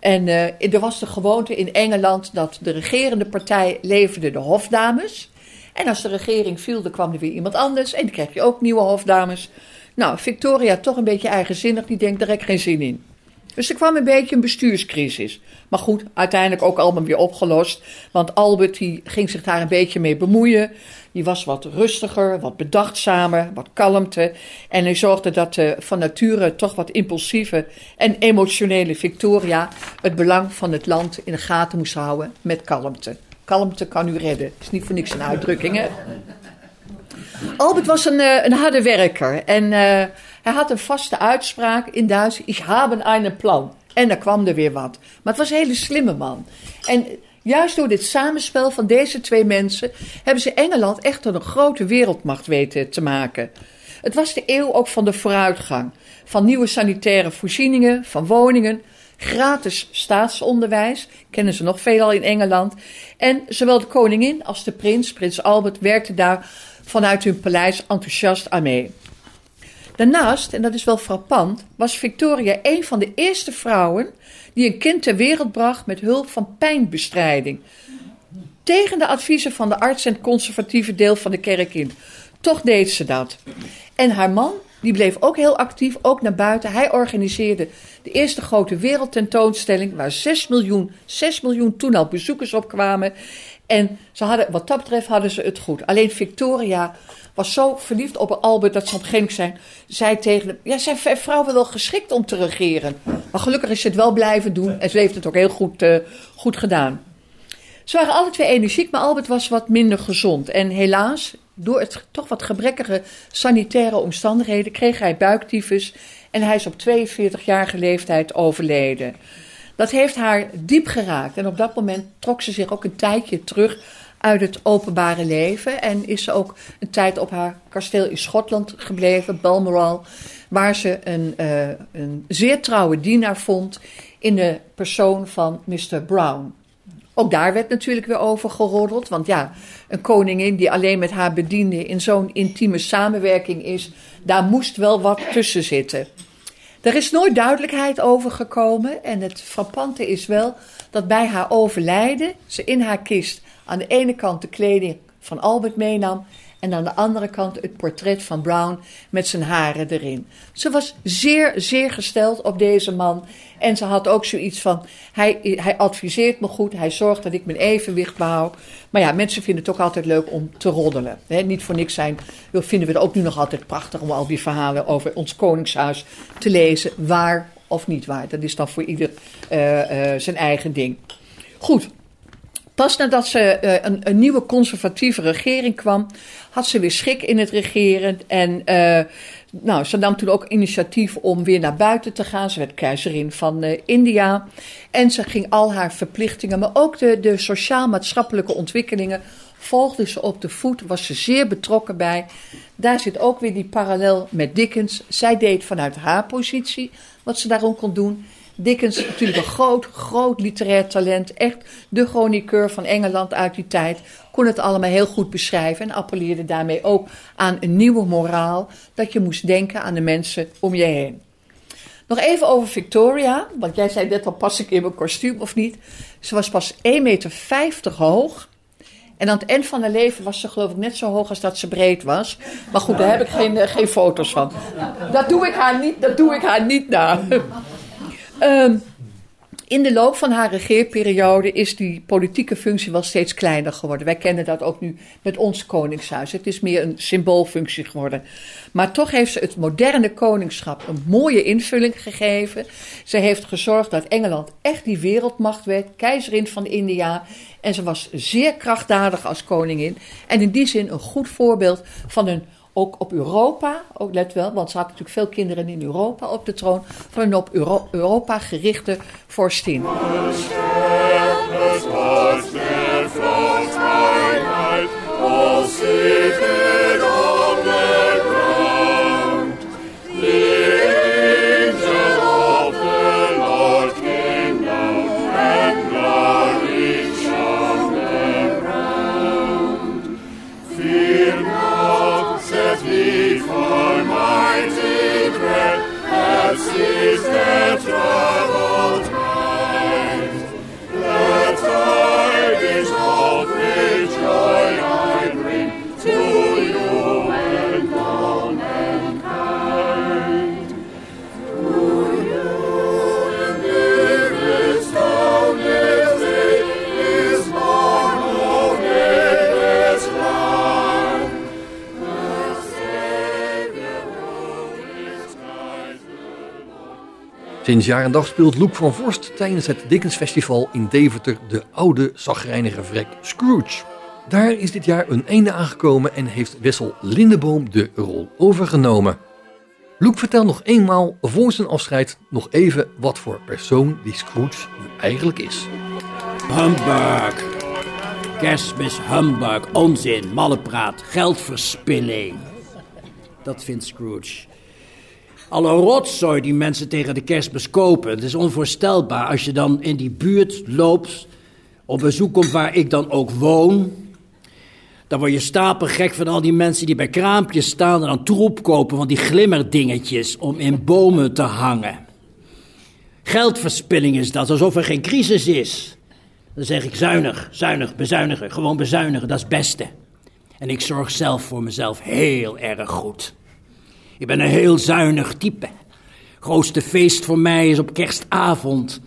En eh, er was de gewoonte in Engeland dat de regerende partij leverde de hofdames. En als de regering viel, dan kwam er weer iemand anders. En kreeg je ook nieuwe hofdames. Nou, Victoria toch een beetje eigenzinnig. Die denkt, daar ik geen zin in. Dus er kwam een beetje een bestuurscrisis. Maar goed, uiteindelijk ook allemaal weer opgelost. Want Albert die ging zich daar een beetje mee bemoeien. Die was wat rustiger, wat bedachtzamer, wat kalmte. En hij zorgde dat de van nature toch wat impulsieve en emotionele Victoria het belang van het land in de gaten moest houden met kalmte. Kalmte kan u redden. Is niet voor niks een uitdrukking, hè? Albert was een, eh, een harde werker en uh, hij had een vaste uitspraak in Duits: Ik heb een plan. En dan kwam er weer wat. Maar het was een hele slimme man. En juist door dit samenspel van deze twee mensen hebben ze Engeland echt tot een grote wereldmacht weten te maken. Het was de eeuw ook van de vooruitgang. Van nieuwe sanitaire voorzieningen, van woningen, gratis staatsonderwijs, kennen ze nog veelal in Engeland. En zowel de koningin als de prins, prins Albert, werkten daar vanuit hun paleis enthousiast aan mee. Daarnaast, en dat is wel frappant, was Victoria een van de eerste vrouwen die een kind ter wereld bracht met hulp van pijnbestrijding. Tegen de adviezen van de arts en het conservatieve deel van de kerk in. Toch deed ze dat. En haar man, die bleef ook heel actief, ook naar buiten. Hij organiseerde de eerste grote wereldtentoonstelling, waar 6 miljoen, 6 miljoen toen al bezoekers op kwamen. En ze hadden, wat dat betreft hadden ze het goed. Alleen Victoria was zo verliefd op Albert dat ze op een gegeven zei tegen hem... Ja, zijn vrouw wel geschikt om te regeren. Maar gelukkig is ze het wel blijven doen en ze heeft het ook heel goed, uh, goed gedaan. Ze waren alle twee energiek, maar Albert was wat minder gezond. En helaas, door het toch wat gebrekkige sanitaire omstandigheden... kreeg hij buiktyfus en hij is op 42-jarige leeftijd overleden. Dat heeft haar diep geraakt. En op dat moment trok ze zich ook een tijdje terug uit het openbare leven. En is ze ook een tijd op haar kasteel in Schotland gebleven, Balmoral. Waar ze een, uh, een zeer trouwe dienaar vond in de persoon van Mr. Brown. Ook daar werd natuurlijk weer over geroddeld. Want ja, een koningin die alleen met haar bediende in zo'n intieme samenwerking is, daar moest wel wat tussen zitten. Er is nooit duidelijkheid over gekomen. En het frappante is wel dat bij haar overlijden ze in haar kist aan de ene kant de kleding van Albert meenam. En aan de andere kant het portret van Brown met zijn haren erin. Ze was zeer, zeer gesteld op deze man. En ze had ook zoiets van: hij, hij adviseert me goed, hij zorgt dat ik mijn evenwicht behoud. Maar ja, mensen vinden het ook altijd leuk om te roddelen. Niet voor niks zijn, vinden we het ook nu nog altijd prachtig om al die verhalen over ons koningshuis te lezen. Waar of niet waar. Dat is dan voor ieder uh, uh, zijn eigen ding. Goed. Pas nadat ze uh, een, een, nieuwe conservatieve regering kwam, had ze weer schik in het regeren. En uh, nou, ze nam toen ook initiatief om weer naar buiten te gaan. Ze werd keizerin van uh, India. En ze ging al haar verplichtingen, maar ook de, de sociaal-maatschappelijke ontwikkelingen, volgde ze op de voet. Was ze zeer betrokken bij. Daar zit ook weer die parallel met Dickens. Zij deed vanuit haar positie wat ze daarom kon doen. Dickens natuurlijk een groot, groot literair talent. Echt de chroniqueur van Engeland uit die tijd. Kon het allemaal heel goed beschrijven. En appelleerde daarmee ook aan een nieuwe moraal. Dat je moest denken aan de mensen om je heen. Nog even over Victoria. Want jij zei net al, pas ik in mijn kostuum of niet? Ze was pas 1,50 meter hoog. En aan het eind van haar leven was ze geloof ik net zo hoog als dat ze breed was. Maar goed, daar heb ik geen, geen foto's van. Dat doe ik haar niet, dat doe ik haar niet na. Um, in de loop van haar regeerperiode is die politieke functie wel steeds kleiner geworden. Wij kennen dat ook nu met ons koningshuis. Het is meer een symboolfunctie geworden. Maar toch heeft ze het moderne koningschap een mooie invulling gegeven. Ze heeft gezorgd dat Engeland echt die wereldmacht werd, keizerin van India. En ze was zeer krachtdadig als koningin. En in die zin een goed voorbeeld van een ook op Europa, ook let wel, want ze had natuurlijk veel kinderen in Europa op de troon, van een op Euro Europa gerichte vorstin. João. Sinds jaar en dag speelt Loek van Vorst tijdens het Dickens Festival in Deventer de oude zagrijnige vrek Scrooge. Daar is dit jaar een einde aangekomen en heeft Wessel Lindeboom de rol overgenomen. Loek vertelt nog eenmaal voor zijn afscheid nog even wat voor persoon die Scrooge nu eigenlijk is. Humbug. Kerstmis, humbug, onzin, mallepraat, geldverspilling. Dat vindt Scrooge. Alle rotzooi die mensen tegen de kerstmis kopen. Het is onvoorstelbaar als je dan in die buurt loopt, op bezoek komt waar ik dan ook woon. Dan word je stapelgek van al die mensen die bij kraampjes staan en dan troep kopen van die glimmerdingetjes om in bomen te hangen. Geldverspilling is dat, alsof er geen crisis is. Dan zeg ik zuinig, zuinig, bezuinigen, gewoon bezuinigen, dat is het beste. En ik zorg zelf voor mezelf heel erg goed. Ik ben een heel zuinig type. Grootste feest voor mij is op kerstavond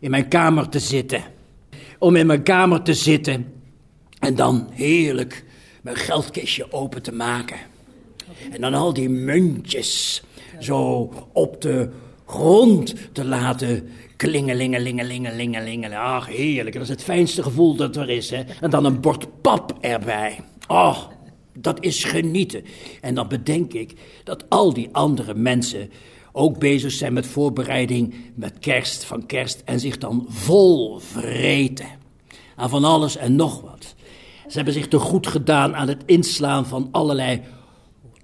in mijn kamer te zitten. Om in mijn kamer te zitten en dan heerlijk mijn geldkistje open te maken. En dan al die muntjes zo op de grond te laten klingelingelingelingelingelingelen. Ach, heerlijk. Dat is het fijnste gevoel dat er is. Hè? En dan een bord pap erbij. Oh, dat is genieten. En dan bedenk ik dat al die andere mensen ook bezig zijn met voorbereiding met kerst, van kerst. En zich dan vol vreten. Aan van alles en nog wat. Ze hebben zich te goed gedaan aan het inslaan van allerlei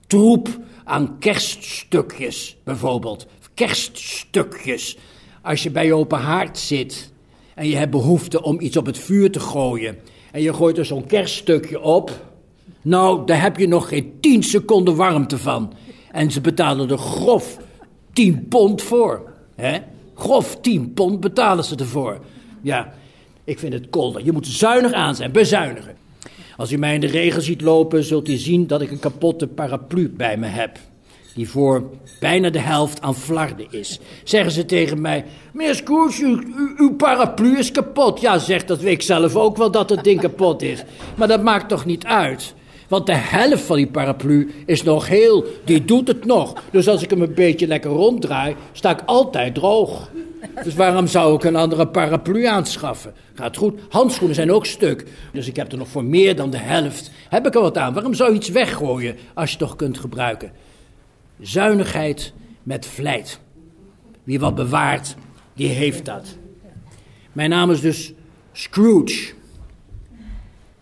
troep aan kerststukjes, bijvoorbeeld. Kerststukjes. Als je bij je open haard zit en je hebt behoefte om iets op het vuur te gooien. En je gooit er zo'n kerststukje op. Nou, daar heb je nog geen tien seconden warmte van. En ze betalen er grof 10 pond voor. hè? Grof 10 pond betalen ze ervoor. Ja, ik vind het kolder. Je moet zuinig aan zijn, bezuinigen. Als u mij in de regen ziet lopen, zult u zien dat ik een kapotte paraplu bij me heb. Die voor bijna de helft aan flarden is. Zeggen ze tegen mij: Meneer Scrooge, uw, uw, paraplu is kapot. Ja, zegt dat weet ik zelf ook wel dat het ding kapot is. Maar dat maakt toch niet uit? Want de helft van die paraplu is nog heel. Die doet het nog. Dus als ik hem een beetje lekker ronddraai, sta ik altijd droog. Dus waarom zou ik een andere paraplu aanschaffen? Gaat goed. Handschoenen zijn ook stuk. Dus ik heb er nog voor meer dan de helft. Heb ik er wat aan? Waarom zou je iets weggooien als je het toch kunt gebruiken? Zuinigheid met vlijt. Wie wat bewaart, die heeft dat. Mijn naam is dus Scrooge.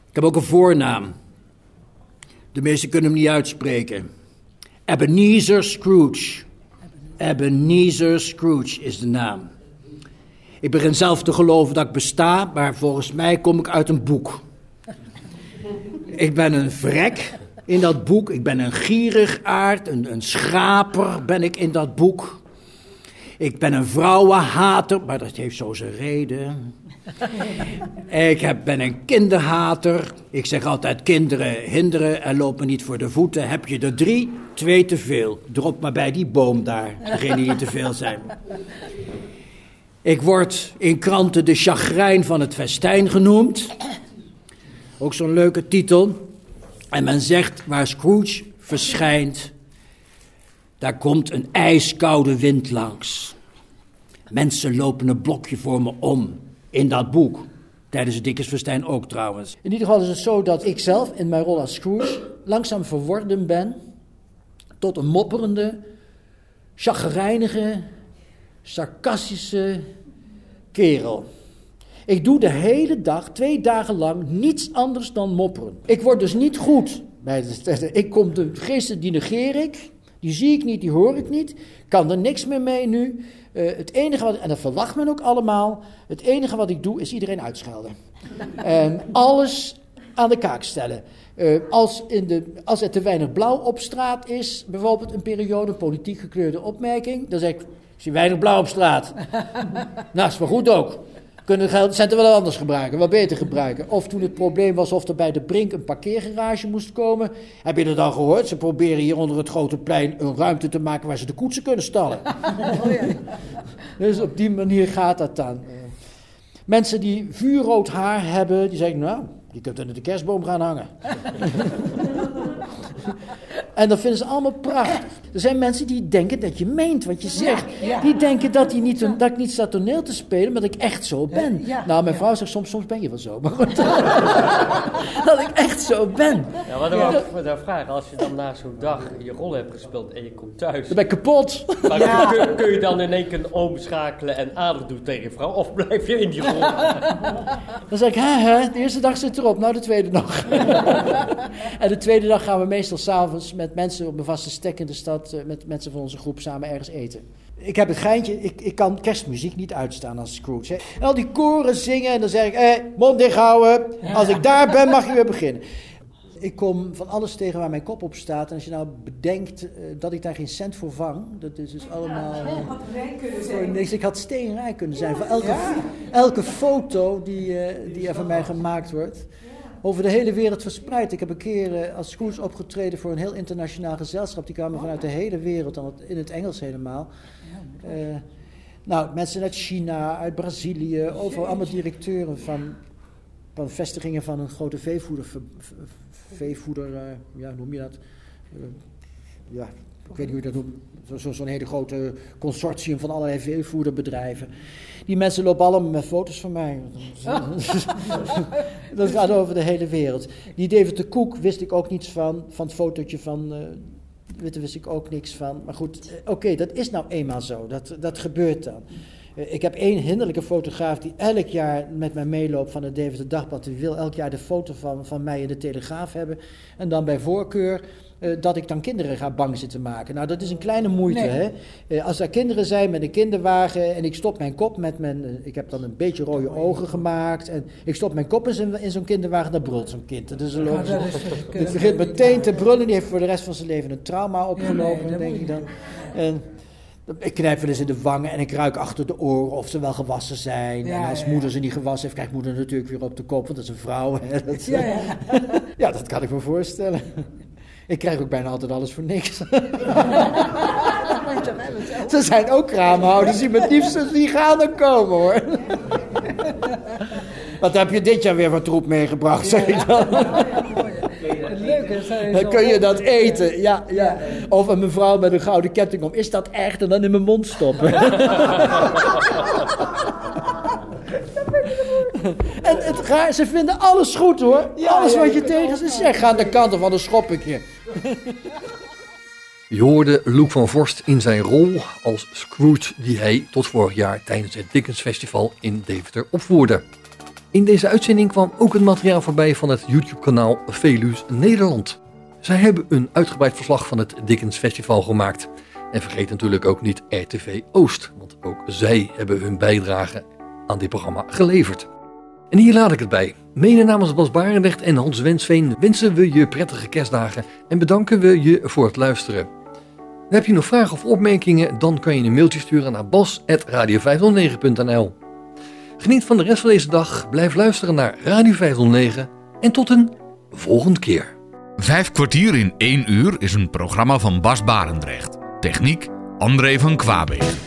Ik heb ook een voornaam. De meesten kunnen hem niet uitspreken. Ebenezer Scrooge. Ebenezer Scrooge is de naam. Ik begin zelf te geloven dat ik besta, maar volgens mij kom ik uit een boek. Ik ben een vrek in dat boek. Ik ben een gierigaard, een, een schraper ben ik in dat boek. Ik ben een vrouwenhater, maar dat heeft zo zijn reden. Ik heb, ben een kinderhater. Ik zeg altijd kinderen hinderen en lopen niet voor de voeten. Heb je er drie, twee te veel. Drop maar bij die boom daar, degene die te veel zijn. Ik word in kranten de chagrijn van het festijn genoemd. Ook zo'n leuke titel. En men zegt waar Scrooge verschijnt, daar komt een ijskoude wind langs. Mensen lopen een blokje voor me om in dat boek. Tijdens het Dickensfestijn ook trouwens. In ieder geval is het zo dat ik zelf in mijn rol als Scrooge langzaam verworden ben tot een mopperende, chagrijnige, sarcastische kerel. Ik doe de hele dag, twee dagen lang, niets anders dan mopperen. Ik word dus niet goed. bij de- Ik kom de geesten, die negeer ik. Die zie ik niet, die hoor ik niet. Kan er niks meer mee nu. Eh, het enige wat, en dat verwacht men ook allemaal. Het enige wat ik doe is iedereen uitschelden. en alles aan de kaak stellen. Eh, als, in de, als er te weinig blauw op straat is, bijvoorbeeld een periode, politiek gekleurde opmerking, dan zeg ik, er weinig blauw op straat? nou, is wel goed ook. Kunnen geld centen wel anders gebruiken, wel beter gebruiken. Of toen het probleem was of er bij de Brink een parkeergarage moest komen. Heb je dat al gehoord? Ze proberen hier onder het grote plein een ruimte te maken waar ze de koetsen kunnen stallen. Dus op die manier gaat dat dan. Mensen die vuurrood haar hebben, die zeggen, nou, je kunt er de kerstboom gaan hangen. En dat vinden ze allemaal prachtig. Er zijn mensen die denken dat je meent wat je zegt. ja. Die denken dat, die niet, dat ik niet sta toneel te spelen, maar dat ik echt zo ben. Ja, nou, mijn ja. vrouw zegt soms, soms ben je wel zo. Maar goed, dat ik echt zo ben. Ja, wat ik daar vragen, als je dan na zo'n dag je rol hebt gespeeld en je komt thuis. Dan ben ik kapot. Maar Ja. kun, kun je dan in één keer omschakelen en aardig doen tegen je vrouw? Of blijf je in die rol? Dan zeg ik, hè, hè, de eerste dag zit erop, nou de tweede nog. en de tweede dag gaan we meestal s'avonds met mensen op mijn vaste stek in de stad, eh, met mensen van onze groep samen ergens eten. Ik heb het geintje, ik, ik kan kerstmuziek niet uitstaan als Scrooge. Hè. En al die koren zingen en dan zeg ik, eh, mond dicht houden. Als ik daar ben mag je weer beginnen. Ik kom van alles tegen waar mijn kop op staat. En als je nou bedenkt eh, dat ik daar geen cent voor vang, dat is dus allemaal... eh, voor niks. Ik had steenrijk kunnen zijn voor elke, elke foto die, eh, die er van mij gemaakt wordt. Over de hele wereld verspreid. Ik heb een keer eh, als Scrooge opgetreden voor een heel internationaal gezelschap. Die kwamen vanuit de hele wereld, in het Engels helemaal. Eh, nou, mensen uit China, uit Brazilië, overal allemaal directeuren van, van vestigingen van een grote veevoeder, veevoeder, eh, ja, hoe noem je dat? Ja, ik weet niet hoe je dat noemt. Zo- zo- Zo'n hele grote consortium van allerlei veevoederbedrijven. Die mensen lopen allemaal met foto's van mij. dat gaat over de hele wereld. Die David de Koek wist ik ook niets van. Van het fotootje van eh Witte wist ik ook niks van. Maar goed, eh, oké, dat is nou eenmaal zo. Dat, dat gebeurt dan. Eh, Ik heb één hinderlijke fotograaf die elk jaar met mij meeloopt van het Deventer Dagblad. Die wil elk jaar de foto van, van mij in de Telegraaf hebben. En dan bij voorkeur eh, dat ik dan kinderen ga bang zitten maken. Nou, dat is een kleine moeite. Nee. Hè? Eh, als er kinderen zijn met een kinderwagen en ik stop mijn kop met mijn... eh, ik heb dan een beetje rode ogen gemaakt. En ik stop mijn kop in zo'n, in zo'n kinderwagen, dan brult zo'n kind. Dat is een logisch. toch- Het begint meteen te brullen. Die heeft voor de rest van zijn leven een trauma opgelopen, nee, dat denk ik je dan. En ik knijp wel eens in de wangen en ik ruik achter de oren of ze wel gewassen zijn. Ja, en als ja, moeder ze niet gewassen heeft, krijgt moeder natuurlijk weer op de kop, want dat is een vrouw. Hè. Dat, Ja, ja. ja, dat kan ik me voorstellen. Ik krijg ook bijna altijd alles voor niks. Ze zijn ook kraamhouders die met liefst die gaan er komen hoor. Wat heb je dit jaar weer van troep meegebracht, zeg ik dan. Dan kun je dat eten, ja, ja. Of een mevrouw met een gouden ketting om. Is dat echt? En dan in mijn mond stoppen. en het raar, ze vinden alles goed hoor. alles ja, wat je tegen ze zegt. Ga aan de kanten van een schoppertje. Je hoorde Luc van Vorst in zijn rol als Scrooge die hij tot vorig jaar tijdens het Dickens Festival in Deventer opvoerde. In deze uitzending kwam ook het materiaal voorbij van het YouTube-kanaal Velus Nederland. Zij hebben een uitgebreid verslag van het Dickens Festival gemaakt. En vergeet natuurlijk ook niet RTV Oost, want ook zij hebben hun bijdrage aan dit programma geleverd. En hier laat ik het bij. Mede namens Bas Barendrecht en Hans Wensveen wensen we je prettige kerstdagen en bedanken we je voor het luisteren. Heb je nog vragen of opmerkingen, dan kan je een mailtje sturen naar bas.radio509.nl Geniet van de rest van deze dag, blijf luisteren naar Radio 509 en tot een volgende keer. Vijf kwartier in één uur is een programma van Bas Barendrecht. Techniek André van Kwaabegen.